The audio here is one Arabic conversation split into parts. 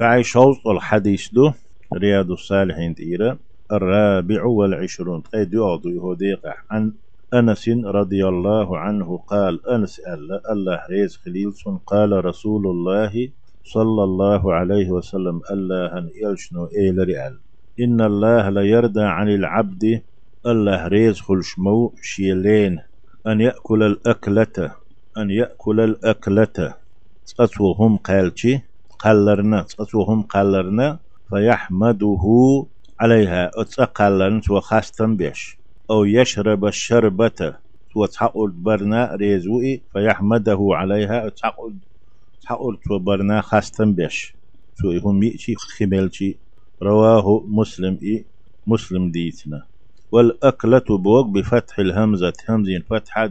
فعي شوط الحديث دو رياض الصالحين تيرا الرابع والعشرون. قيد يعضو يهوديق عن أنس رضي الله عنه قال أنس ألا الله ريز خليلسون قال رسول الله صلى الله عليه وسلم الله أن يلشنو إيل رئال إن الله لا يرضى عن العبد. الله ريز خلشمو شيلين. أن يأكل الأكلة. أن يأكل الأكلة. تقتوهم قالتي قلرنا تقتوهم قلرنا فيحمده عليها. أتقلن وخاستن بيش. أو يشرب الشربة وتحقل برنا ريزوئي فيحمده عليها. أتحقل تحقل برنا خاستن بيش. سوء هم يأتي خميلتي. رواه مسلم إي مسلم ديتنا. والأكلة بوق بفتح الهمزة همزين فتحة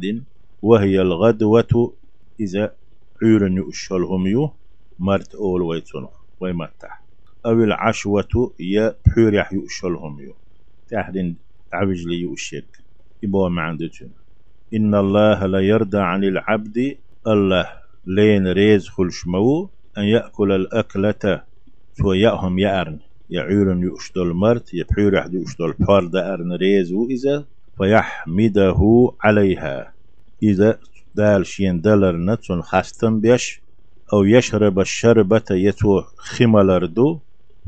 وهي الغدوة إذا عيرن يؤشلهم يو. مرت أول ويتسنو ويمتح أو العشوة يا بحيرح يؤشلهم يو. تحدين عبج لي يؤشك إبوا معندتون إن الله لا يرضى عن العبد الله. لين ريز خلشمو أن يأكل الأكلة سو يأهم يأرن يعيرن يؤشتل مرت يبحيرح يؤشتل فرد أرن ريز وإذا فيحمده عليها. إذا دال شين دلر نتون خاستن بيش أو يشرب الشربة يتو خمالردو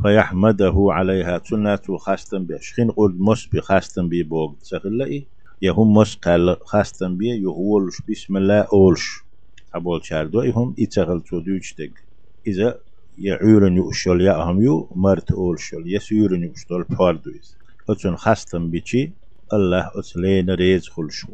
فيحمده عليها تناتو خاستن بيش خين قول مس بخاستن بي بوغ تسخلئي يهم مس قال خاستن بي يهولش بسم الله أولش. أبول شاردو يهم إتغل تو ديوشتك إذا يعورن يؤشل يأهم يو مرت أولشل. يسيرن يؤشل فاردويز أتون خاستن بيشي الله أتلين ريز خلشو.